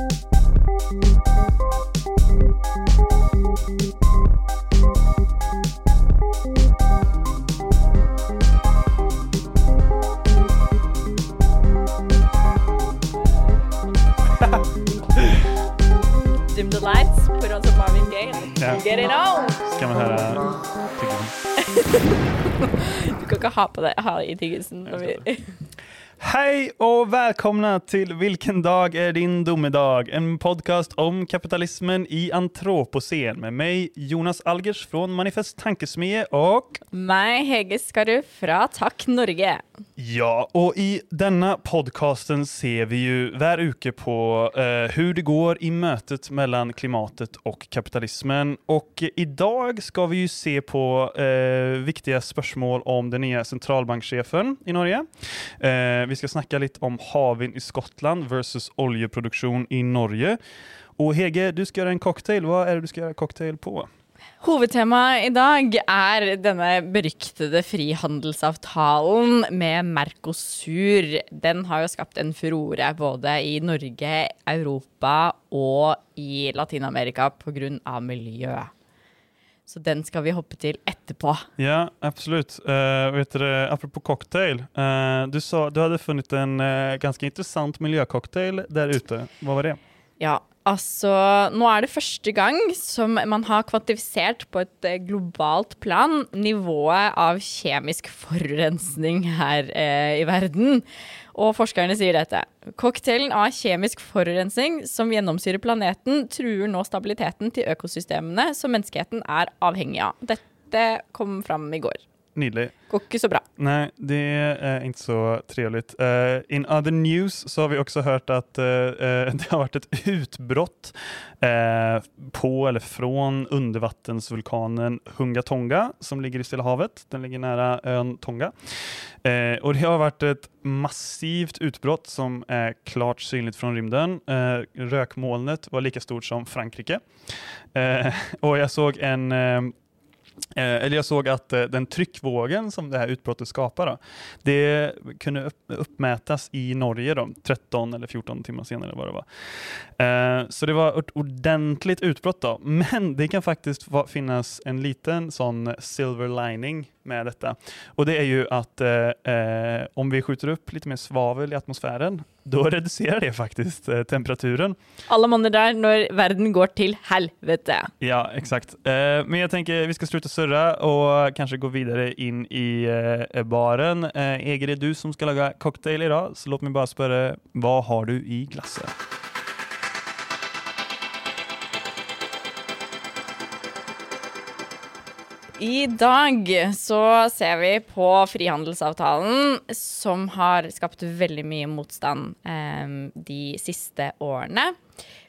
Dim the lights, put on some Marvin Gaye, Ja. get it on! Skal man høre tyggisen? Du kan ikke ha på det ha i tyggisen. Når og velkomne til 'Hvilken Vilken dag er din domedag? En podcast om kapitalismen i antroposen med meg, Jonas Algers fra Manifest Tankesmie og Meg, Hege Skarru fra Takk Norge. Ja, og i denne podcasten ser vi jo hver uke på hvordan hur det går i møtet mellom klimatet og kapitalismen. Og i dag skal vi jo se på uh, viktige spørsmål om den nye sentralbanksjefen i Norge. Eh, vi skal snakke litt om havvind i Skottland versus oljeproduksjon i Norge. Og Hege, du skal gjøre en cocktail. Hva er det du skal gjøre cocktail på? Hovedtemaet i dag er denne beryktede frihandelsavtalen med Mercosur. Den har jo skapt en furore både i Norge, Europa og i Latin-Amerika pga. miljø. Så den skal vi hoppe til etterpå. Ja, absolutt. Uh, vet dere, apropos cocktail. Uh, du sa du hadde funnet en uh, ganske interessant miljøcocktail der ute. Hva var det? Ja, altså Nå er det første gang som man har kvantifisert på et eh, globalt plan nivået av kjemisk forurensning her eh, i verden. Og forskerne sier dette. Cocktailen av kjemisk forurensning som gjennomsyrer planeten, truer nå stabiliteten til økosystemene som menneskeheten er avhengig av. Dette kom fram i går. Nydelig. Går ikke så bra. Nei, det er ikke så trivelig. Uh, in other news så har vi også hørt at eh, det har vært et utbrott uh, på eller fra undervattensvulkanen Hunga Tonga som ligger i Stillehavet. Den ligger nära ön Tonga. Och det har vært et massivt utbrott som er klart synlig fra rymden. Uh, røkmålet var lika stort som Frankrike. Och jag såg en eller jag såg att eh, den tryckvågen som det här utbrottet skapar, det kunde upp, i Norge då, 13 eller 14 timmar senare Var det var. Eh, så det var ett ordentligt utbrott. Men det kan faktiskt finnes en liten sån silver lining med detta. Och det är ju att eh, eh, om vi skjuter upp lite mer svavel i atmosfären, då reducerar det faktiskt eh, temperaturen. Alle monner der når verden går til helvete. Ja, exakt. Eh, men jag tänker vi ska sluta surra och kanske gå vidare in i eh, baren. Eh, Eger, det är du som ska laga cocktail idag, så låt mig bara spørre, vad har du i glasset? I dag så ser vi på frihandelsavtalen som har skapt veldig mye motstand eh, de siste årene.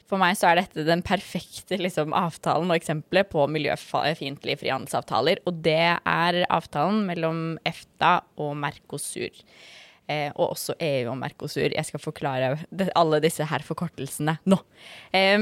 For meg så er dette den perfekte liksom, avtalen og eksempelet på miljøfiendtlige frihandelsavtaler. Og det er avtalen mellom EFTA og Mercosur. Eh, og også EU og Mercosur. Jeg skal forklare alle disse her forkortelsene nå. Eh,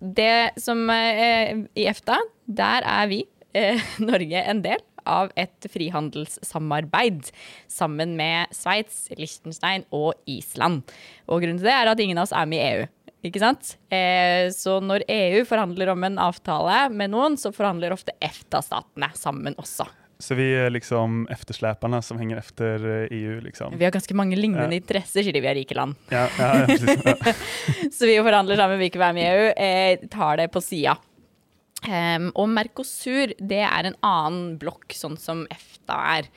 det som eh, I EFTA, der er vi, eh, Norge, en del av et frihandelssamarbeid sammen med Sveits, Liechtenstein og Island. Og grunnen til det er at ingen av oss er med i EU. Ikke sant? Eh, så når EU forhandler om en avtale med noen, så forhandler ofte EFTA-statene sammen også. Så vi er liksom eftersläparna som henger efter eh, EU liksom. Vi har ganske mange lignende Ja. interesser, sier de vi er rike land. Ja, ja, ja. Ja. Så vi forhandler sammen, vi ikke være med i EU, eh, tar det på sida. Em, og Mercosur, det er en annen blokk, sånn som EFTA er.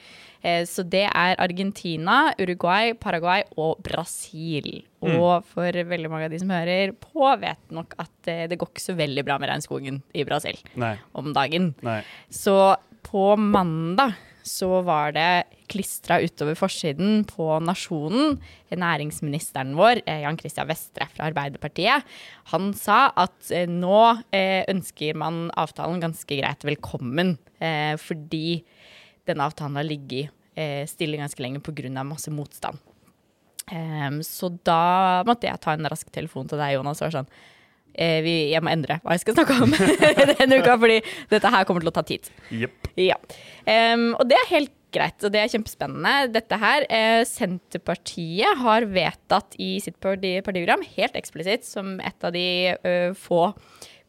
Eh, så det er Argentina, Uruguay, Paraguay og Brasil. Og for veldig mange av de som hører på, vet nok at eh, det går ikke så veldig bra med regnskogen i Brasil Nei. om dagen. Nei. Så på mandag så var det klistra utover forsiden på Nasjonen. Næringsministeren vår, eh, Jan Christian Vestre fra Arbeiderpartiet, han sa at eh, nå eh, ønsker man avtalen ganske greit velkommen. Fordi denne avtalen har ligget stille ganske lenge pga. masse motstand. Så da måtte jeg ta en rask telefon til deg, Jonas, og sånn vi, Jeg må endre hva jeg skal snakke om denne uka, fordi dette her kommer til å ta tid. Yep. Ja. Um, og det er helt greit. Og det er kjempespennende. Dette her, eh, Senterpartiet har vedtatt i sitt parti partiprogram, helt eksplisitt, som et av de uh, få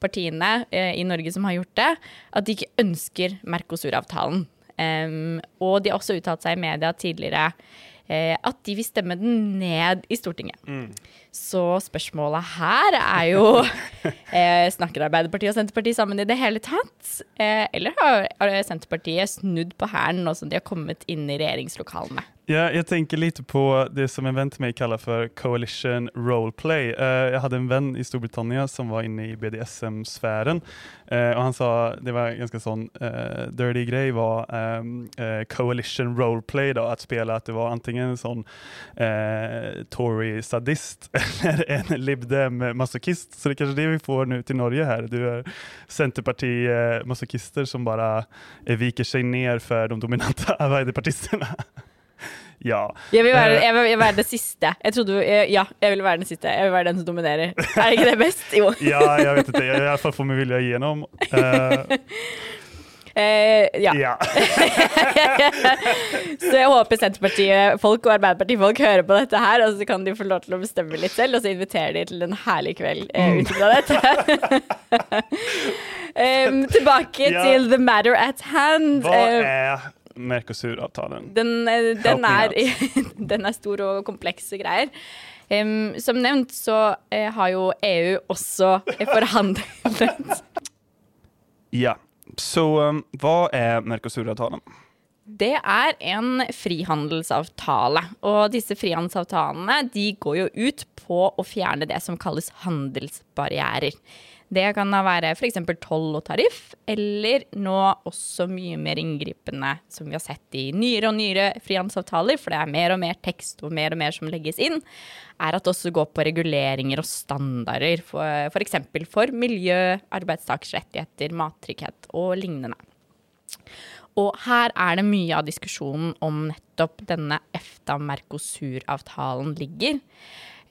partiene uh, i Norge som har gjort det, at de ikke ønsker Mercosur-avtalen. Um, og de har også uttalt seg i media tidligere at de vil stemme den ned i Stortinget. Mm. Så spørsmålet her er jo eh, Snakker Arbeiderpartiet og Senterpartiet sammen i det hele tatt? Eh, eller har Senterpartiet snudd på hæren nå som de har kommet inn i regjeringslokalene? Ja, jeg tenker litt på det som en venn til meg kaller for coalition roleplay. Uh, jeg hadde en venn i Storbritannia som var inne i BDSM-sfæren. Uh, og han sa det var ganske sånn uh, dirty grei var um, coalition roleplay. da, At spille at det var enten en sånn Tory-sadist eller en libdem-masochist. Så det er kanskje det vi får nå til Norge her. Du er Senterparti-masochister som bare viker seg ned for de dominante arbeiderpartistene. Ja. Jeg vil, være, eh. jeg vil, være, det siste. Jeg trodde, ja, jeg vil være den siste. Jeg vil være den som dominerer. Er ikke det best? Jo. ja, jeg vet ikke. Jeg vil iallfall få min vilje igjennom. Uh, Eh, ja. ja. så jeg håper Senterpartiet-folk og Arbeiderparti-folk hører på dette her, og så kan de få lov til å bestemme litt selv, og så inviterer de til en herlig kveld eh, ut fra dette. um, tilbake ja. til the matter at hand. Hva er Mercosur-avtalen? Den, eh, den, den, er, stor og komplekse greier. Um, som nevnt så uh, har jo EU også forhandlet. ja. Så um, hva er Mercosur-avtalen? Det er en frihandelsavtale. Og disse frihandelsavtalene de går jo ut på å fjerne det som kalles handelsbarrierer. Det kan da være f.eks. toll og tariff, eller nå også mye mer inngripende, som vi har sett i nyere og nyere frihandelsavtaler, for det er mer og mer tekst og mer og mer som legges inn, er at det også går på reguleringer og standarder, f.eks. For, for miljø, arbeidstakersrettigheter, mattrygghet og lignende. Og her er det mye av diskusjonen om nettopp denne EFTA-Mercosur-avtalen ligger.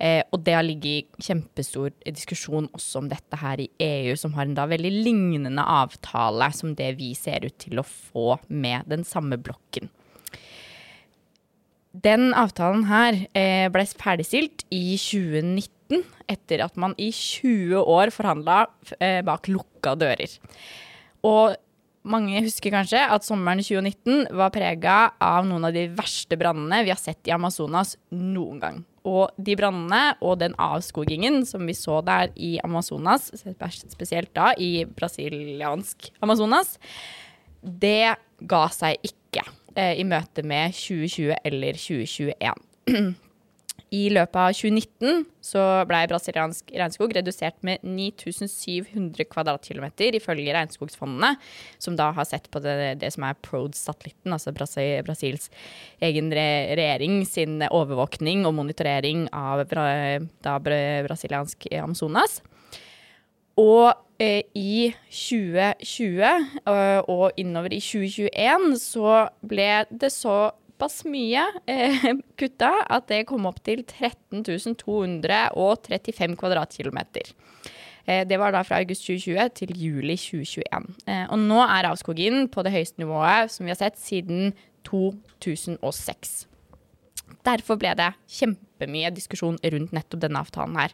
Eh, og det har ligget i kjempestor diskusjon også om dette her i EU, som har en da veldig lignende avtale som det vi ser ut til å få med den samme blokken. Den avtalen her eh, ble ferdigstilt i 2019, etter at man i 20 år forhandla eh, bak lukka dører. Og mange husker kanskje at sommeren 2019 var prega av noen av de verste brannene vi har sett i Amazonas noen gang. Og de brannene og den avskogingen som vi så der i Amazonas, spesielt da i brasiliansk Amazonas, det ga seg ikke eh, i møte med 2020 eller 2021. I løpet av 2019 så ble brasiliansk regnskog redusert med 9700 kvadratkilometer, ifølge regnskogsfondene, som da har sett på det, det som er PRODE-satellitten, altså Brasil, Brasils egen re regjering sin overvåkning og monitorering av da brasiliansk Amazonas. Og eh, i 2020 og, og innover i 2021 så ble det så såpass mye eh, kutta at det kom opp til 13 235 kvadratkilometer. Eh, det var da fra august 2020 til juli 2021. Eh, og nå er avskogingen på det høyeste nivået som vi har sett siden 2006. Derfor ble det kjempemye diskusjon rundt nettopp denne avtalen her.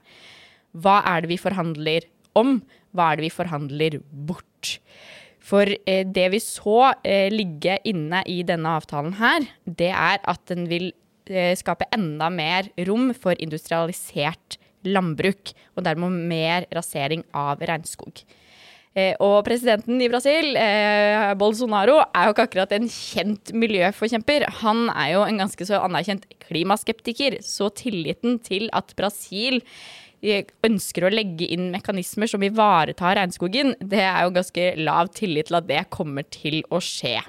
Hva er det vi forhandler om? Hva er det vi forhandler bort? For eh, det vi så eh, ligge inne i denne avtalen her, det er at den vil eh, skape enda mer rom for industrialisert landbruk, og dermed mer rasering av regnskog. Eh, og presidenten i Brasil, eh, Bolsonaro, er jo ikke akkurat en kjent miljøforkjemper. Han er jo en ganske så anerkjent klimaskeptiker, så tilliten til at Brasil ønsker å legge inn mekanismer som ivaretar regnskogen, det er jo ganske lav tillit til at det kommer til å skje.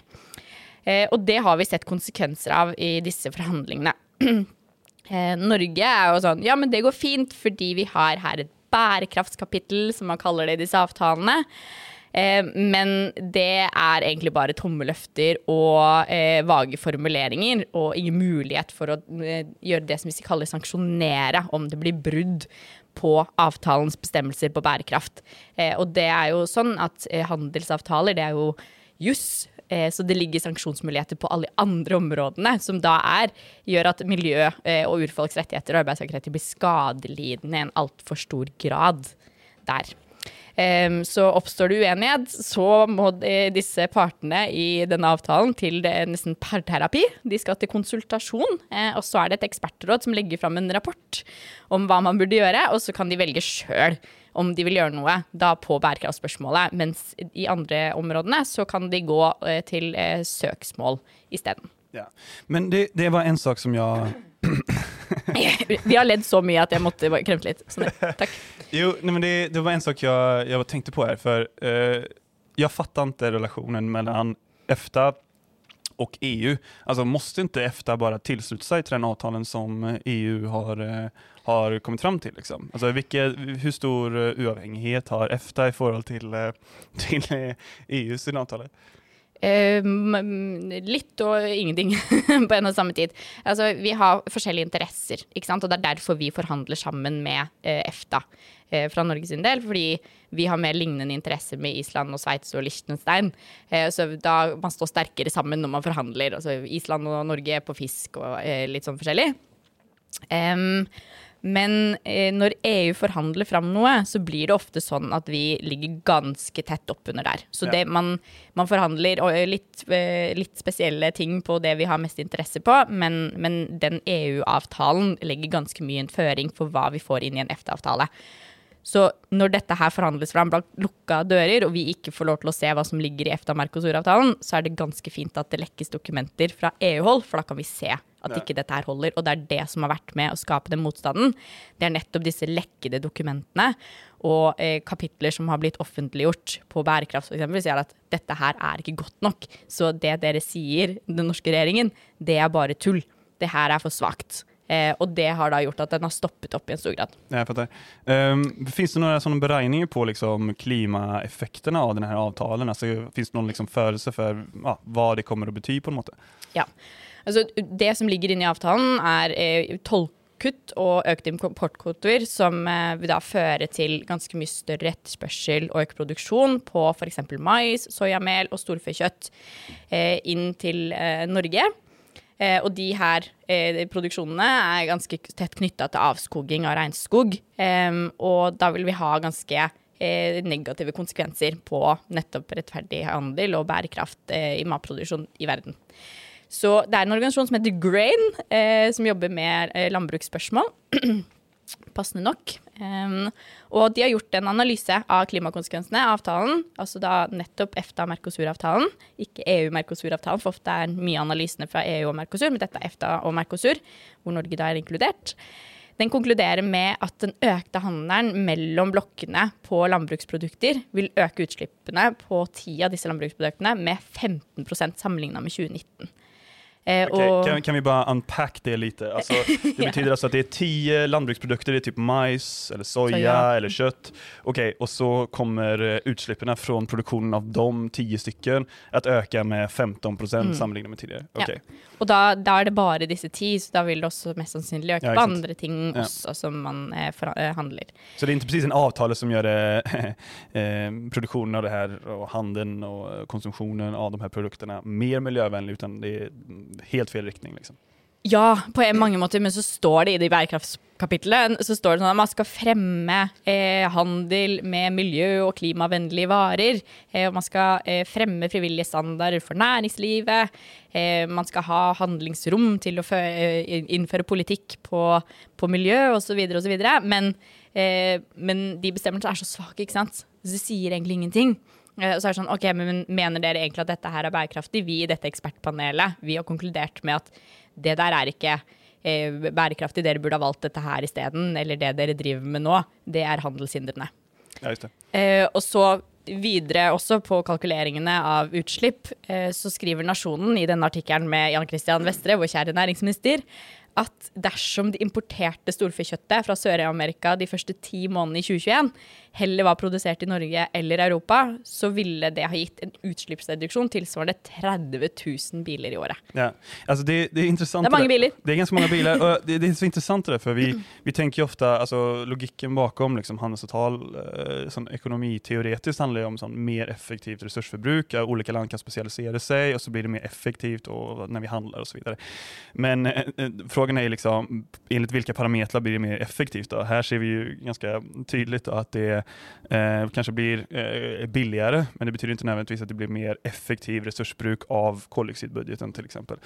Eh, og det har vi sett konsekvenser av i disse forhandlingene. Eh, Norge er jo sånn Ja, men det går fint fordi vi har her et bærekraftskapittel, som man kaller det i disse avtalene. Eh, men det er egentlig bare tomme løfter og eh, vage formuleringer, og ingen mulighet for å eh, gjøre det som vi kaller sanksjonere om det blir brudd på avtalens bestemmelser på bærekraft. Eh, og det er jo sånn at eh, handelsavtaler, det er jo juss Eh, så det ligger sanksjonsmuligheter på alle andre områdene, som da er, gjør at miljø og urfolks rettigheter og arbeidstakerrettigheter blir skadelidende i en altfor stor grad der. Så oppstår det uenighet, så må disse partene i denne avtalen til nesten parterapi. De skal til konsultasjon, eh, og så er det et ekspertråd som legger fram en rapport om hva man burde gjøre, og så kan de velge sjøl om de vil gjøre noe da på bærekraftspørsmålet. Mens i andre områdene så kan de gå eh, til eh, søksmål isteden. Ja. Men det, det var en sak som jeg Vi har ledd så mye at jeg måtte kremte litt. Sånn, takk. Jo, nej, men det, det, var en sak jeg, jeg tenkte på her. For uh, jeg fatter ikke relasjonen mellom EFTA og EU. Altså, Måste ikke EFTA bare tilslutte seg til den avtalen som EU har, uh, har kommet fram til? Liksom? Altså, hvor stor uavhengighet har EFTA i forhold til, uh, til EUs avtale? Uh, litt og ingenting på en og samme tid. Altså, vi har forskjellige interesser, og det er derfor vi forhandler sammen med uh, EFTA uh, fra Norges del. Fordi vi har mer lignende interesser med Island og Sveits og Liechtenstein. så da man står sterkere sammen når man forhandler. Altså Island og Norge på fisk og litt sånn forskjellig. Um, men eh, når EU forhandler fram noe, så blir det ofte sånn at vi ligger ganske tett oppunder der. Så ja. det, man, man, forhandler eh, litt, eh, litt, spesielle ting på det vi har mest interesse på, men, men den EU-avtalen legger ganske mye en føring for hva vi får inn i en EFTA-avtale. Så når dette her forhandles fram blant lukka dører, og vi ikke får lov til å se hva som ligger i EFTA-Mercosur-avtalen, så er det ganske fint at det lekkes dokumenter fra EU-hold, for da kan vi se at ikke dette her holder. Og det er det som har vært med å skape den motstanden. Det er nettopp disse lekkede dokumentene og eh, kapitler som har blitt offentliggjort på bærekraft f.eks., sier at dette her er ikke godt nok. Så det dere sier, den norske regjeringen, det er bare tull. Det her er for svakt. Eh, og det har da gjort at den har stoppet opp i en stor grad. Jeg fatter. Um, finns det noen sånne beregninger på liksom, klimaeffektene av denne avtalen? Altså, finns det noen liksom, følelse for ah, hva det kommer å bety? på en måte? Ja. Altså, det som ligger inne i avtalen, er eh, tollkutt og økte importkvoter, som eh, vil da føre til ganske mye større etterspørsel og økt produksjon på f.eks. mais, soyamel og storfekjøtt eh, inn til Norge. Eh, og de her eh, produksjonene er ganske tett knytta til avskoging av regnskog. Eh, og da vil vi ha ganske negative konsekvenser på nettopp rettferdig handel og bærekraft i matproduksjon i verden. Så det er en organisasjon som heter Grain, eh, som jobber med landbruksspørsmål. passende nok. Um, og de har gjort en analyse av klimakonsekvensene av avtalen, altså da nettopp EFTA-Mercosur-avtalen, ikke EU-Mercosur-avtalen, for ofte er mye analysene fra EU og Mercosur, men dette er EFTA og Mercosur, hvor Norge da er inkludert. Den konkluderer med at den økte handelen mellom blokkene på landbruksprodukter vil øke utslippene på ti av disse landbruksproduktene med 15% sammenligna med 2019. Eh, okay, kan, kan, vi bare unpack det litt? Altså, det betyder ja. altså at det er ti landbruksprodukter, det er typ majs eller soja, soya. eller kjøtt. Okay, og så kommer utslippene fra produksjonen av de ti stykken at øke med 15 procent mm. sammenlignet med tidligere. Okay. Ja. Og da, da, er det bare disse ti, så da vil det også mest sannsynlig øke ja, på andre ting også som man eh. Eh, så det er ikke precis en avtale som gjør eh, produksjonen av det her, og handelen og konsumsjonen av de her produktene mer miljøvennlig, utan det er helt fel riktning. Liksom. Ja, på mange måter, men så står det i de bærekraftskapitlene så står det sånn at man skal fremme eh, handel med miljø- og klimavennlige varer. Eh, og man skal eh, fremme frivillige standarder for næringslivet. Eh, man skal ha handlingsrom til å eh, innføre politikk på, på miljø osv. osv. Men, eh, men de bestemmelsene er så svake, ikke sant. Så det sier egentlig ingenting. Eh, så er det sånn, ok, men Mener dere egentlig at dette her er bærekraftig? Vi i dette ekspertpanelet vi har konkludert med at det der er ikke eh, bærekraftig, dere burde ha valgt dette her isteden. Eller det dere driver med nå, det er handelshindrene. Ja, just det. Eh, og så videre også på kalkuleringene av utslipp, eh, så skriver Nasjonen i denne artikkelen med Jan Christian Vestre, vår kjære næringsminister, at dersom de importerte storfekjøttet fra Sør-Amerika de første ti månedene i 2021 heller var produsert i Norge eller Europa, så ville det ha gitt en utslippsreduksjon tilsvarende 30 000 biler i året. Ja. altså det, det er intressant. Det er mange biler. Det er ganske mange biler. og det, det er så interessant, det for för vi, vi tenker ju ofta, alltså logiken bakom liksom handelsavtal, sånn økonomiteoretisk, handler om sånn, mer effektivt ressursforbruk. Ulike olika land kan spesialisere seg, og så blir det mer effektivt og, når vi handler osv. så vidare. Men spørsmålet er frågan är liksom, enligt parametere parametrar blir det mer effektivt? Då? Her ser vi jo ganske tydelig at att det eh, kanske blir eh, billigare, men det betyder inte nödvändigtvis att det blir mer effektiv resursbruk av koldioxidbudgeten till exempel.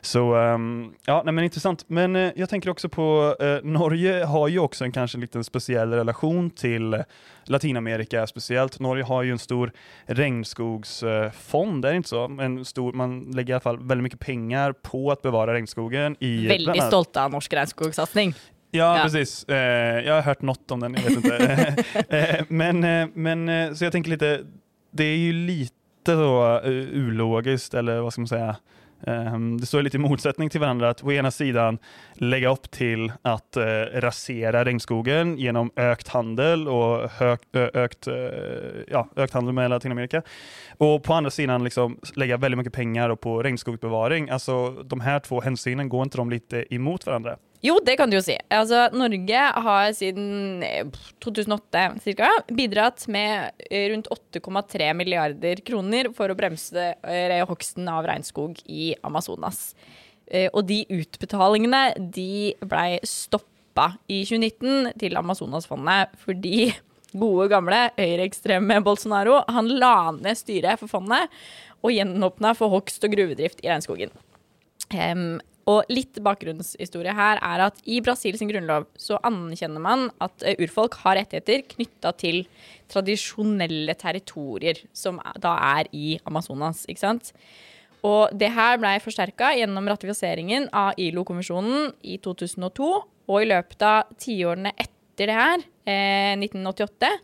Så um, ja, nej, men intressant. Men eh, jag tänker också på, eh, Norge har ju också en kanske en liten speciell relation till Latinamerika speciellt. Norge har ju en stor regnskogsfond, är det inte så? En stor, man lägger i alla fall väldigt mycket pengar på att bevara regnskogen i stolte av norsk regnskogsatsing. Ja, Ja. precis. Eh, jag har hört något om den, jag vet inte. eh, men, eh, men eh, så jag tänker lite, det är ju lite då uh, ulogiskt, eller vad ska man säga, Ehm, det står lite i motsättning till varandra att å ena sidan lägga upp till att eh, rasera regnskogen genom ökt handel och hög, ökt, eh, ja, ökt handel med Latinamerika. Och på andra sidan liksom lägga väldigt mycket pengar på regnskogsbevaring. Alltså de här två hänsynen, går inte de lite emot varandra? Jo, det kan du jo si. Altså, Norge har siden eh, 2008 ca. bidratt med eh, rundt 8,3 milliarder kroner for å bremse eh, hogsten av regnskog i Amazonas. Eh, og de utbetalingene de blei stoppa i 2019 til Amazonasfondet fordi gode, gamle høyreekstreme Bolsonaro han la ned styret for fondet og gjenåpna for hogst og gruvedrift i regnskogen. Em, og litt bakgrunnshistorie her er at i Brasils grunnlov så anerkjenner man at eh, urfolk har rettigheter knytta til tradisjonelle territorier, som da er i Amazonas, ikke sant. Og det her blei forsterka gjennom ratifiseringen av ILO-konvensjonen i 2002, og i løpet av tiårene etter det her, eh, 1988, eh,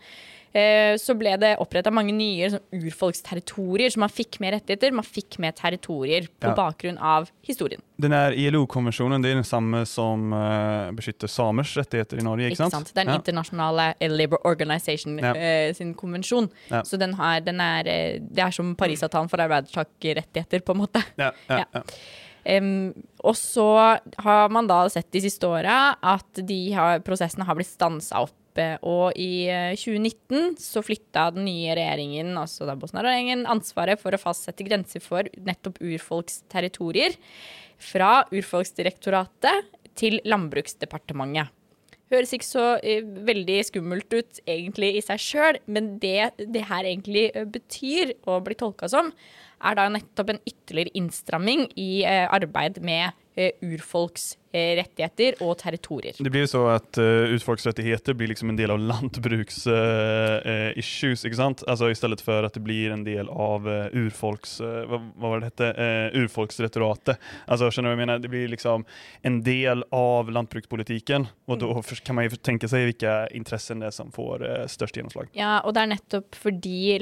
så ble det oppretta mange nye sånn, urfolksterritorier, så man fikk mer rettigheter, man fikk mer territorier på Ja. bakgrunn av historien. Den ILO-konvensjonen det er den samme som uh, beskytter samers rettigheter i Norge, ikke sant? Ikke sant? den Ja. internasjonale eh, Labour Organization Ja. uh, sin konvensjon. Så den har, den er, eh, det er som Parisavtalen for arbeidstakerrettigheter, på en måte. Ja, ja, Ja. Um, og så har man da sett de siste åra at de har, prosessene har blitt stansa opp. Eh, Og i eh, 2019 så flytta den nye regjeringen, altså da Bosnia-regjeringen, ansvaret for å fastsette grenser for nettopp urfolks territorier fra Urfolksdirektoratet til Landbruksdepartementet. Høres ikke så uh, veldig skummelt ut egentlig i seg sjøl, men det det her egentlig eh, betyr, og blir tolka som, er da nettopp en ytterligere innstramming i uh, arbeid med eh, urfolks eh, rettigheter og territorier. Det blir jo så at uh, urfolksrettigheter blir liksom en del av landbruksissues. Uh, eh, issues, ikke sant? Altså I stedet for at det blir en del av uh, urfolks, Uh, hva, vad var det hette, uh, urfolksretoratet. Altså, skjønner du hva jeg mener? Det blir liksom en del av lantbrukspolitiken Og da för- kan man jo tenke seg hvilke interesser det er som får størst gjennomslag. Ja, og det er nettopp fordi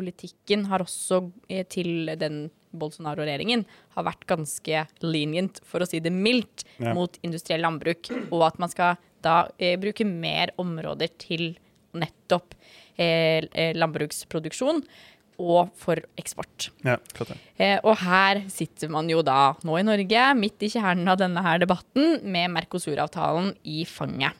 landbrukspolitikken har også eh, til den Bolsonaro-regjeringen har vært ganske lenient, for å si det mildt, Ja. mot industriell landbruk, og at man skal da eh, bruke mer områder til nettopp eh, eh, landbruksproduksjon og for eksport. Ja. Eh, og her sitter man jo da nå i Norge, midt i kjernen av denne her debatten, med Mercosur-avtalen i fanget.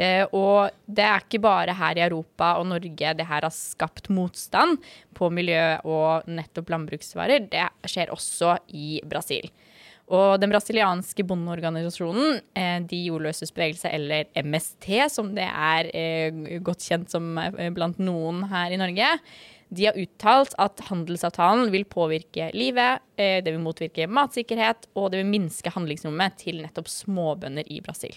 Eh, og det er ikke bare her i Europa og Norge det her har skapt motstand på miljø og nettopp landbruksvarer. Det skjer også i Brasil. Og den brasilianske bondeorganisasjonen, eh, De jordløses bevegelse, eller MST, som det er eh, godt kjent som eh, blant noen her i Norge, de har uttalt at handelsavtalen vil påvirke livet, det vil motvirke matsikkerhet, og det vil minske handlingsrommet til nettopp småbønder i Brasil.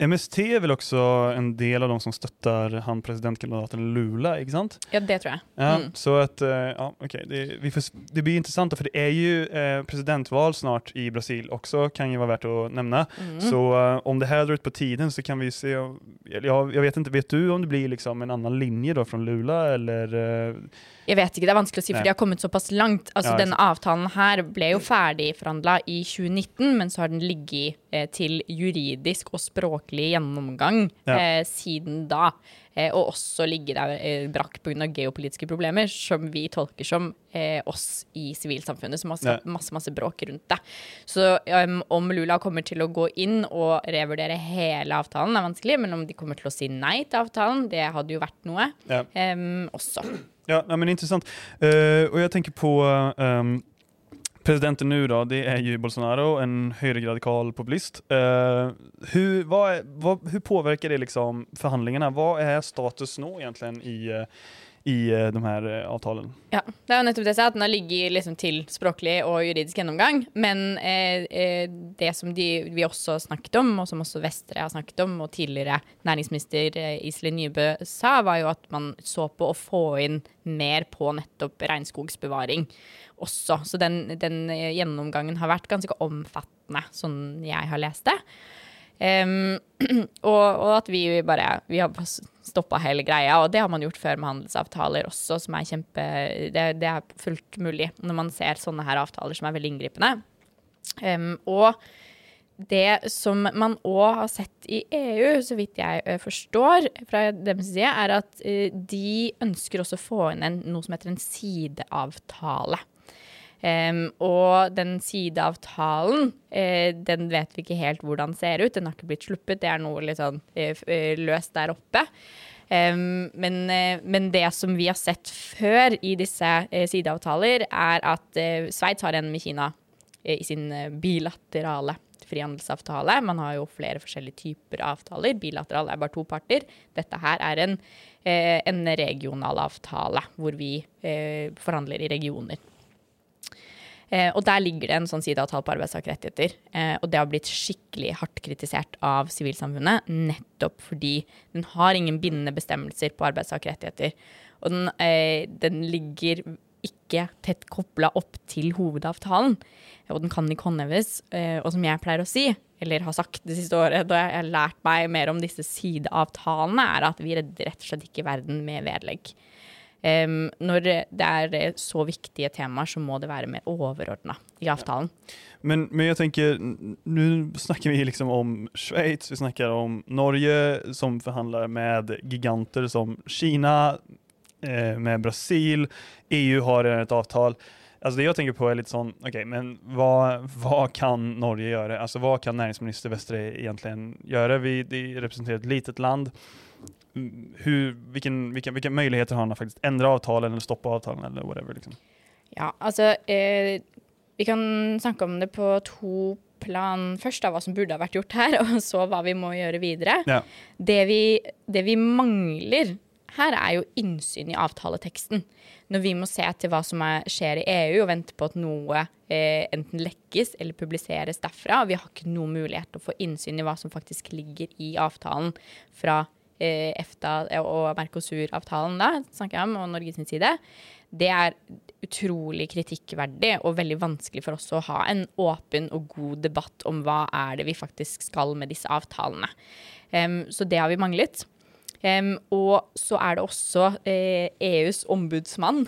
MST er vel også en del av de som støtter han presidentkandidaten Lula, ikke sant? Ja, det tror jeg. Ja, Mm. så att, eh, ja, okay, Det, får, det blir interessant, for det er jo eh, presidentval snart i Brasil også, kan jo være verdt å nevne. Mm. Så uh, om det her drar ut på tiden så kan vi se, ja, jag, jag vet ikke, vet du om det blir liksom en annen linje fra från Lula eller eh, Jeg vet ikke, det er vanskelig å si, for de har kommet såpass langt. Altså, Ja, Denne avtalen her ble jo ferdigforhandla i 2019, men så har den ligget eh, til juridisk og språklig gjennomgang Ja. eh, siden da. Eh, og også ligge der eh, brakk pga. geopolitiske problemer, som vi tolker som eh, oss i sivilsamfunnet, som har skapt masse masse bråk rundt det. Så um, om Lula kommer til å gå inn og revurdere hele avtalen, er vanskelig, men om de kommer til å si nei til avtalen, det hadde jo vært noe Ja. em, også. Ja, men intressant. Uh, och jag tänker på um, presidenten nu då, det är ju Bolsonaro, en högerradikal populist. Uh, hur, vad det liksom förhandlingarna? Vad är status nå egentligen i, eh, i uh, de her uh, avtalen? Ja, det er jo nettopp det jeg sa, at den har ligget liksom til språklig og juridisk gjennomgang. Men eh, eh, det som de, vi også snakket om, og som også Vestre har snakket om, og tidligere næringsminister eh, Iselin Nybø sa, var jo at man så på å få inn mer på nettopp regnskogsbevaring også. Så den, den eh, gjennomgangen har vært ganske omfattende, sånn jeg har lest det. Em, og, og at vi bare Vi har stoppa hele greia, og det har man gjort før med handelsavtaler også, som er kjempe Det, det er fullt mulig når man ser sånne her avtaler som er veldig inngripende. Um, og det som man òg har sett i EU, så vidt jeg forstår fra deres side, er at de ønsker også å få inn en, noe som heter en sideavtale. Em, og den sideavtalen, uh, den vet vi ikke helt hvordan ser ut. Den har ikke blitt sluppet. Det er noe litt sånn uh, løst der oppe. Um, men, uh, men det som vi har sett før i disse sideavtaler, er at uh, Sveits har en med Kina i sin bilaterale frihandelsavtale. Man har jo flere forskjellige typer avtaler. Bilateral er bare to parter. Dette her er en, en regional avtale, hvor vi forhandler i regioner. Eh, og der ligger det en sånn sideavtale på arbeidstakerrettigheter. Eh, og det har blitt skikkelig hardt kritisert av sivilsamfunnet, nettopp fordi den har ingen bindende bestemmelser på arbeidstakerrettigheter. Og den, eh, den ligger ikke tett kobla opp til hovedavtalen. Og den kan ikke håndheves. Eh, og som jeg pleier å si, eller har sagt det siste året, da jeg har lært meg mer om disse sideavtalene, er at vi redder rett og slett ikke verden med vedlegg. Em, når det er så viktige temaer, så må det være mer overordna i avtalen. Men, men jeg tenker, nå nu snackar vi liksom om Schweiz, vi snakker om Norge som forhandler med giganter som Kina, eh, med Brasil, EU har et avtal. Alltså det jeg tenker på er litt sånn, ok, men hva, hva kan Norge gjøre? Altså Hva kan næringsminister Vestre egentlig gjøre? Vi de et ett litet land. Hur, vilken, vilka, vilka möjligheter har han att faktiskt ändra avtalen eller stoppa avtalen eller whatever? Liksom? Ja, altså eh, Vi kan snakke om det på to plan. Først da hva som burde ha vært gjort her, og så hva vi må gjøre videre. Ja. Det, vi, det vi mangler her, er jo innsyn i avtaleteksten. Når vi må se til hva som er, skjer i EU, og vente på at noe eh, enten lekkes eller publiseres derfra. Og vi har ikke noen mulighet til å få innsyn i hva som faktisk ligger i avtalen fra EFTA og Mercosur-avtalen, snakker jeg om, og Norges side. Det er utrolig kritikkverdig og veldig vanskelig for oss å ha en åpen og god debatt om hva er det vi faktisk skal med disse avtalene. Um, så det har vi manglet. Em, og så er det også eh, EUs ombudsmann,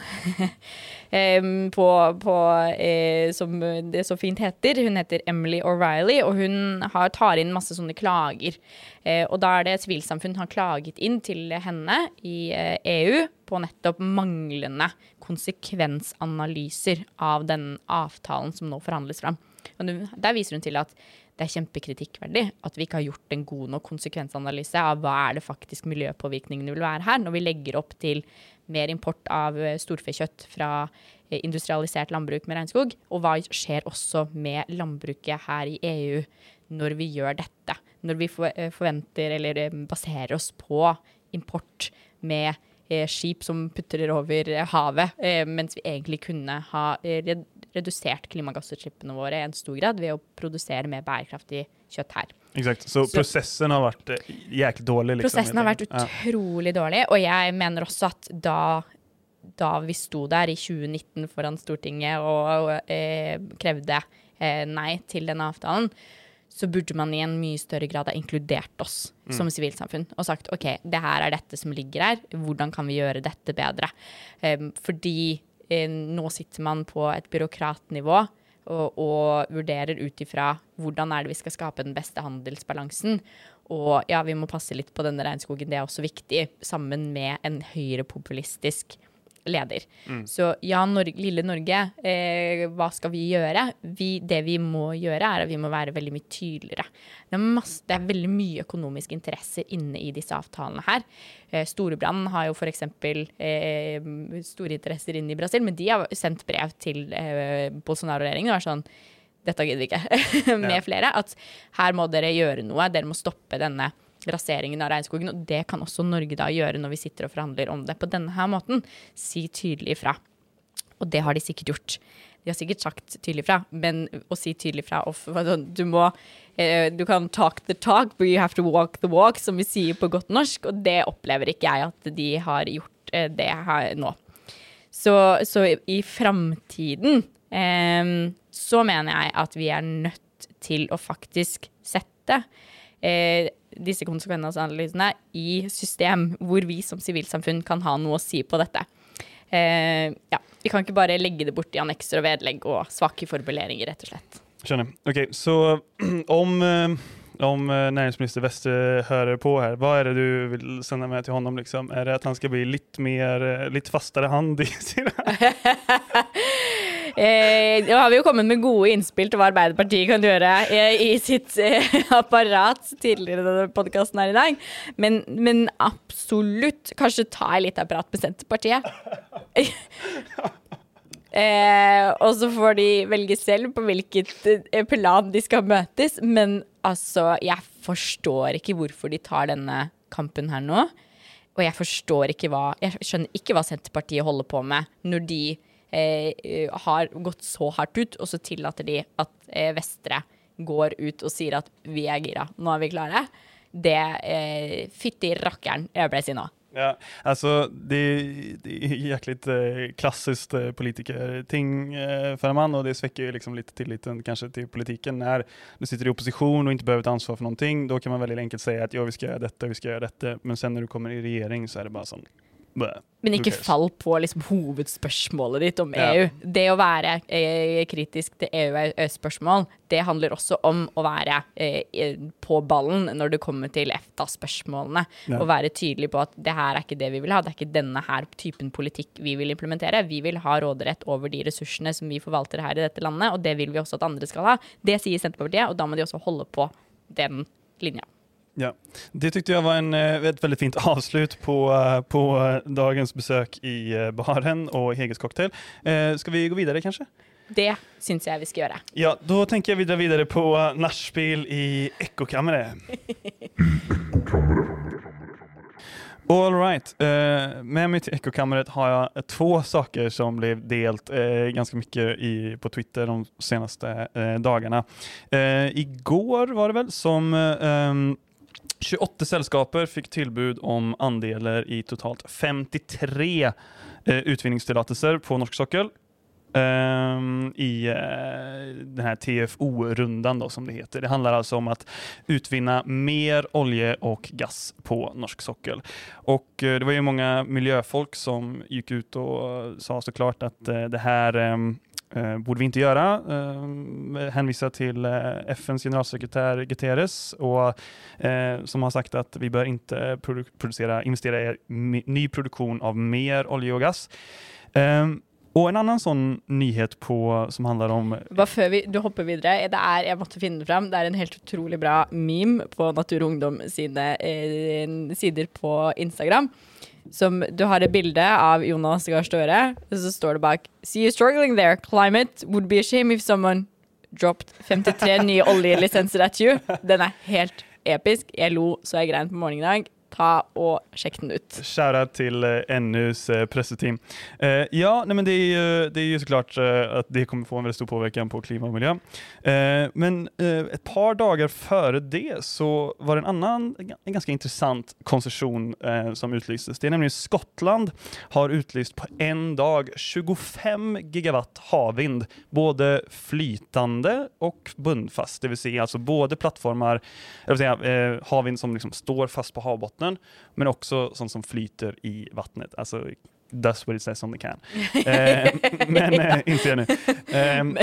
um, på, på, eh, som det så fint heter. Hun heter Emily O'Reilly, og hun har, tar inn masse sånne klager. Eh, og da er det sivilsamfunn har klaget inn til henne i eh, EU på nettopp manglende konsekvensanalyser av den avtalen som nå forhandles fram. Og der viser hun til at det er kjempekritikkverdig at vi ikke har gjort en god nok konsekvensanalyse av hva er det faktisk miljøpåvirkningene vil være her, når vi legger opp til mer import av eh, storfekjøtt fra eh, industrialisert landbruk med regnskog, og hva skjer også med landbruket her i EU når vi gjør dette. Når vi eh, forventer eller baserer oss på import med eh, skip som putrer over eh, havet, eh, mens vi egentlig kunne ha eh, redusert klimagassutslippene våre i en stor grad ved å produsere mer bærekraftig kjøtt her. Exakt, så, Så- prosessen har vært jæklig dårlig? Liksom, Prosessen har vært utrolig utrolig dårlig, og jeg mener også at da, da vi sto der i 2019 foran Stortinget og, og eh, krevde eh, nei til denne avtalen, så burde man i en mye større grad ha inkludert oss mm. som sivilsamfunn og sagt OK, det her er dette som ligger her, hvordan kan vi gjøre dette bedre? Um, fordi um, nå sitter man på et byråkratnivå og, og vurderer ut ifra hvordan er det vi skal skape den beste handelsbalansen. Og ja, vi må passe litt på denne regnskogen, det er også viktig, sammen med en høyrepopulistisk leder. Mm. Så ja, Norge, lille Norge, eh, hva skal vi gjøre? Vi, det vi må gjøre, er at vi må være veldig mye tydeligere. Det er, masse, det er veldig mye økonomiske interesser inne i disse avtalene her. Eh, Storebrand har jo f.eks. Eh, store interesser inne i Brasil, men de har sendt brev til eh, Bolsonaro-regjeringen og er sånn dette gidder vi ikke, med ja. flere. At her må dere gjøre noe. Dere må stoppe denne raseringen av regnskogen. Og det kan også Norge da gjøre når vi sitter og forhandler om det på denne her måten. Si tydelig ifra. Og det har de sikkert gjort. De har sikkert sagt tydelig fra, men å si tydelig fra Du må eh, Du kan talk the talk, but you have to walk the walk, som vi sier på godt norsk, og det opplever ikke jeg at de har gjort eh, det her nå. Så, så i, i framtiden eh, så mener jeg at vi er nødt til å faktisk sette eh, disse konsekvensanalysene i system hvor vi som sivilsamfunn kan ha noe å si på dette. Eh, ja, vi kan ikke bare legge det bort i annekser og vedlegg og svake formuleringer, rett og slett. Skjønner. Ok, Så om, eh, om eh, næringsminister Vestre hører på her, hva er det du vil sende med til ham? Liksom? Er det at han skal bli litt mer, eh, litt fastere hand i sine Eh, har vi jo kommet med gode innspill til hva Arbeiderpartiet kan gjøre eh, i sitt eh, apparat tidligere i denne podkasten her i dag. Men, men, absolutt kanskje ta en liten prat med Senterpartiet. eh, og så får de velge selv på hvilket eh, plan de skal møtes. Men altså, jeg forstår ikke hvorfor de tar denne kampen her nå. Og jeg forstår ikke hva Jeg skjønner ikke hva Senterpartiet holder på med når de har gått så hardt ut, og så tillater de at eh, Vestre går ut og sier at vi er gira, nå er vi klare. Det eh, Fytti rakkeren, jeg ble sinna. Ja, altså det, det är klassisk eh, eh, politikerting eh, för en mann, og det svekker liksom litt tilliten kanskje til politikken. Når du sitter i opposisjon og ikke behøver ta ansvar for noe, da kan man veldig enkelt si at ja, vi skal gjøre dette, vi skal gjøre dette, Men sen når du kommer i regjering, så er det bare sånn men ikke fall på liksom hovedspørsmålet ditt om EU. Ja. Det å være eh, kritisk til EU-spørsmål, det handler også om å være eh, på ballen når det kommer til EFTA-spørsmålene. Ja. Og være tydelig på at det her er ikke det vi vil ha, det er ikke denne her typen politikk vi vil implementere. Vi vil ha råderett over de ressursene som vi forvalter her i dette landet, og det vil vi også at andre skal ha. Det sier Senterpartiet, og da må de også holde på den linja. Ja, Det tyckte jag var en, eh, ett väldigt fint avslut på, eh, på eh, dagens besök i baren och Heges cocktail. Ska vi gå vidare kanske? Det syns jeg vi skal gjøre. Ja, Da tenker jeg vi drar videre på nachspiel i Ekkokammeret. All right. med meg til Ekkokammeret har jeg to saker som ble delt ganske mye mycket på Twitter de seneste dagene. dagarna. Eh, igår var det vel som ehm, 28 selskaper fikk tilbud om andeler i totalt 53 eh, utvinningstillatelser på norsk sokkel. Um, i uh, den här TFO-rundan som det heter. Det handler altså om å utvinne mer olje og gass på norsk sokkel. Og uh, det var jo mange miljøfolk som gikk ut og sa så klart at uh, det her um, eh, borde vi inte göra. Eh, hänvisa till eh, FNs generalsekretär Guterres och, eh, som har sagt att vi bör inte produ producera, investera i ny produktion av mer olje og gass. Ehm, og en annen sånn nyhet på, som handler om Bare vi, du hopper videre. Det er, jeg måtte finne det fram. Det er en helt utrolig bra meme på Natur og Ungdom sine eh, sider på Instagram som Du har et bilde av Jonas Gahr Støre, og så står det bak See you struggling there. Climate would be a shame if someone dropped 53 nye oljelisenser at you. Den er helt episk. Jeg lo så jeg grein på morgenen i dag. Ta og sjekk den ut. Kjære til eh, NUs eh, presseteam. Eh, ja, nei, men det er, jo, det er jo så klart at det kommer få en veldig stor påverkan på klima og miljø. Eh, men eh, et par dager før det så var det en annen en ganske interessant konsesjon eh, som utlystes. Det er nemlig Skottland har utlyst på en dag 25 gigawatt havvind, både flytende og bundfast, det Si, altså både plattformer, si, eh, havvind som liksom står fast på havbottnen, men också sånt som flyter i vattnet. Alltså that's what it says on the can. Eh, men, eh, inte jag nu. Eh, men,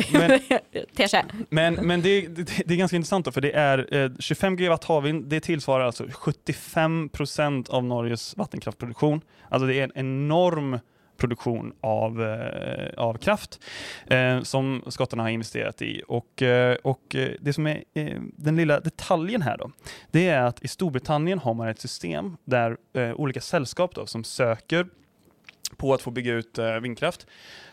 men, men det, det, det är ganska intressant då, för det är eh, 25 gigawatt havvind, det tillsvarar alltså 75 procent av Norges vattenkraftproduktion. Alltså det är en enorm produktion av, eh, av kraft eh, som skottarna har investerat i. Och, eh, och det som är den lilla detaljen här då, det är att i Storbritannien har man ett system eh, olika sällskap då, som söker på att få bygga ut eh, vindkraft,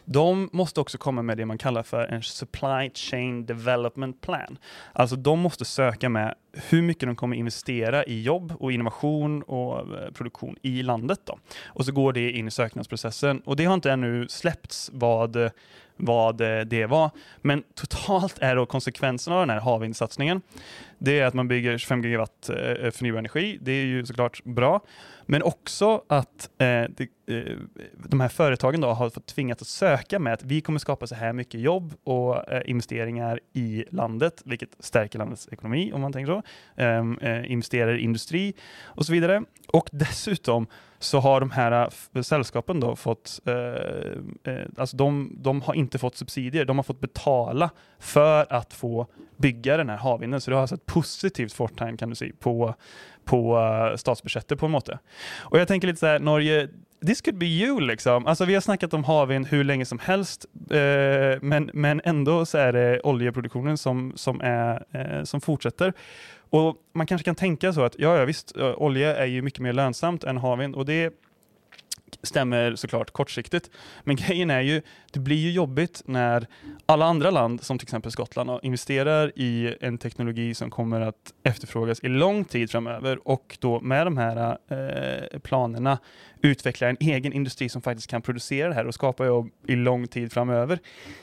de måste också komma med det man kallar för en supply chain development plan. Alltså de måste söka med hur mycket de kommer investera i jobb och innovation och eh, produktion i landet. Då. Och så går det in i söknadsprocessen och det har inte ännu släppts vad, vad det var. Men totalt är då konsekvensen av den här havvindsatsningen, det är att man bygger 25 gigawatt eh, förnybar energi. Det är ju såklart bra. Men också att eh, eh, de här företagen då har fått tvingat att söka med att vi kommer skapa så här mycket jobb och investeringar i landet, vilket stärker landets ekonomi om man tänker så. Ehm, eh, investerar i industri och så vidare. Och dessutom så har de här selskapene f- sällskapen då fått, eh, eh, alltså de, de har inte fått subsidier, de har fått betala för att få bygga den här havvinden. Så det har alltså ett positivt fortegn kan du si, på, på uh, statsbudsjettet på en måte. Och jag tänker lite så Norge, this could be you liksom. Alltså vi har snackat om havvind hur länge som helst, eh, men, men ändå så är det oljeproduktionen som, som, eh, som fortsätter. Och man kanske kan tänka så att ja, ja visst, olja är ju mycket mer lönsamt än havvind och det stämmer såklart kortsiktigt. Men grejen är ju, det blir ju jobbigt när alla andra land, som till exempel Skottland, investerar i en teknologi som kommer att efterfrågas i lång tid framöver och då med de här eh, planerna utvecklar en egen industri som faktiskt kan producera det här och skapa jobb i lång tid framöver.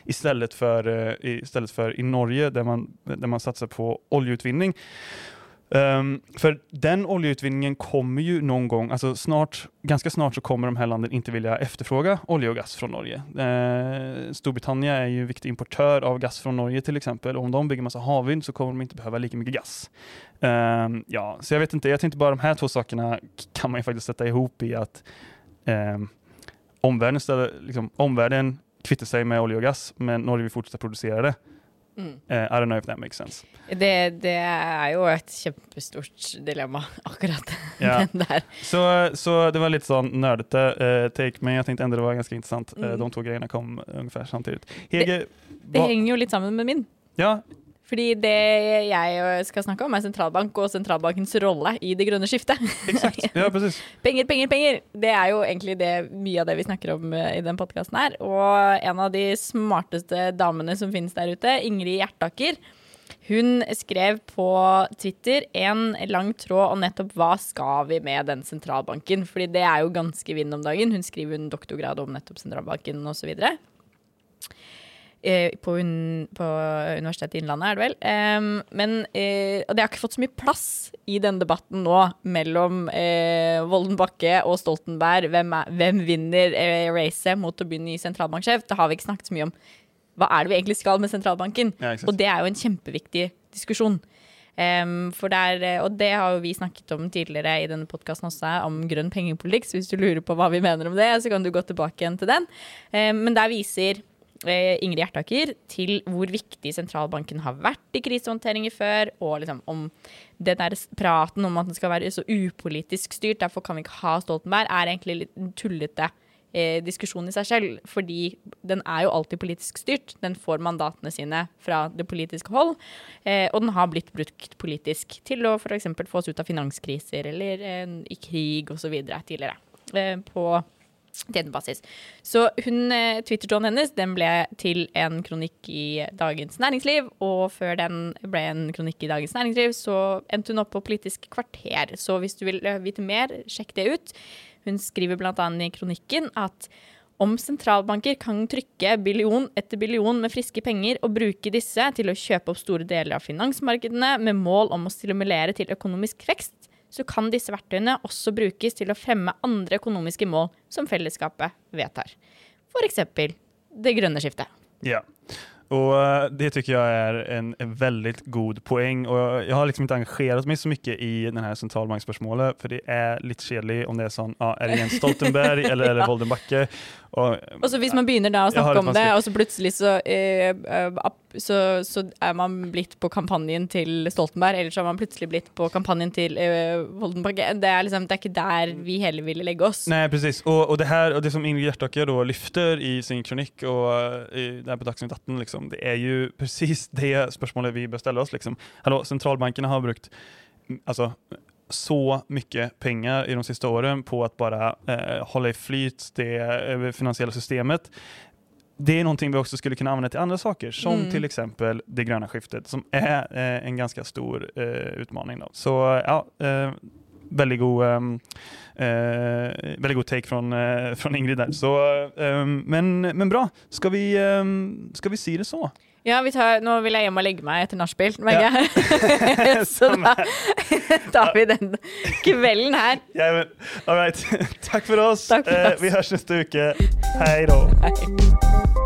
Istället för, eh, istället för i Norge där man, där man satsar på oljeutvinning. Ehm, för den oljeutvinningen kommer ju någon gång, alltså snart, ganska snart så kommer de här länderna inte vilja efterfråga olja och gas från Norge. Uh, Storbritannien är ju en viktig importör av gas från Norge till exempel. Om de bygger massa havvind så kommer de inte behöva lika mycket gas. Um, ja, så jag vet inte, jag tänkte bara de här två sakerna kan man ju faktiskt sätta ihop i att um, omvärlden, ställer, liksom, omvärlden kvittar sig med olja och gas, men Norge vill fortsätta producera det. Mm. Uh, I don't know if that makes sense. Det, det er jo et kjempestort dilemma, akkurat yeah. den der. Så, så det var litt sånn nerdete uh, take, men jeg tenkte det var ganske interessant. Eh, Mm. de to greiene kom ungefär samtidig. Hege, Det det henger jo litt sammen med min. ja, Fordi det jeg skal snakke om, er sentralbank og sentralbankens rolle i det grønne skiftet. exakt. Ja, precis. Penger, penger, penger! Det er jo egentlig det, mye av det vi snakker om eh, i den podkasten her. Og en av de smarteste damene som finnes der ute, Ingrid Hjertaker, hun skrev på Twitter en lang tråd om nettopp hva skal vi med den sentralbanken. Fordi det er jo ganske vind om dagen. Hun skriver en doktorgrad om nettopp sentralbanken osv. Eh, på, un på Universitetet i Innlandet, er det vel. Um, men uh, Og det har ikke fått så mye plass i denne debatten nå mellom uh, Volden Bakke og Stoltenberg. Hvem, er, hvem vinner uh, racet mot å begynne i sentralbanksjef? Det har vi ikke snakket så mye om. Hva er det vi egentlig skal med sentralbanken? Ja. Og det er jo en kjempeviktig diskusjon. Um, for der, eh, og det har jo vi snakket om tidligere i denne podkasten også, om grønn pengepolitikk. Så hvis du lurer på hva vi mener om det, så kan du gå tilbake igjen til den. Um, men der viser eh, Ingrid Hjertaker til hvor viktig sentralbanken har vært i krisehåndteringer før, og liksom om den der praten om at den skal være så upolitisk styrt, derfor kan vi ikke ha Stoltenberg, er egentlig litt tullete eh, diskusjon i seg selv. Fordi den er jo alltid politisk styrt. Den får mandatene sine fra det politiske hold. Eh, og den har blitt brukt politisk til å f.eks. få oss ut av finanskriser eller eh, i krig osv. tidligere. Eh, på basis. Så hun, eh, Twitter-tråden hennes den ble til en kronikk i Dagens Næringsliv, og før den ble en kronikk i Dagens Næringsliv, så endte hun opp på Politisk kvarter. Så hvis du vil eh, vite mer, sjekk det ut. Hun skriver bl.a. i kronikken at om sentralbanker kan trykke billion etter billion med friske penger og bruke disse til å kjøpe opp store deler av finansmarkedene med mål om å stimulere til økonomisk vekst, så kan disse verktøyene også brukes til å fremme andre økonomiske mål som fellesskapet vedtar. F.eks. det grønne skiftet. Ja. Och eh, Det tycker jag är en, en väldigt god poäng. Och jag har liksom inte engagerat mig så mycket i den här centralbanksspörsmålet, för det är lite kjedelig om det är sånn, ja, er det Jens Stoltenberg eller eller det Voldenbacke? Og, og så Hvis man begynner da å snakke om det, og så plutselig så, eh, eh så, så, er man blitt på kampanjen til Stoltenberg, eller så er man plutselig blitt på kampanjen til uh, Voldenbacke. Det er liksom, det er ikke der vi heller ville legge oss. Nei, precis. Og, og, det her, og det som Ingrid Hjertaker da lyfter i sin kronikk, og i, der på Dagsnytt 18, liksom, det er jo precis det spørsmålet vi bør stelle oss. Liksom. Hallå, sentralbankene har brukt altså, så mycket pengar i de siste åren på att bara eh, hålla i flyt det finansielle finansiella systemet. Det är någonting vi också skulle kunna använda till andra saker, som mm. till exempel det gröna skiftet, som är eh, en ganska stor eh, utmaning. Då. Så ja, eh, väldigt god, eh, väldigt god take från, från Ingrid där. Så, ehm, men, men bra, ska vi, ehm, ska vi si det så? Ja, tar, nå vil jeg hjem og legge meg etter nachspiel, ja. så da tar vi den kvelden her. Ja, men, all right. Takk for oss. Takk for eh, oss. Eh, vi høres neste uke. Hei da.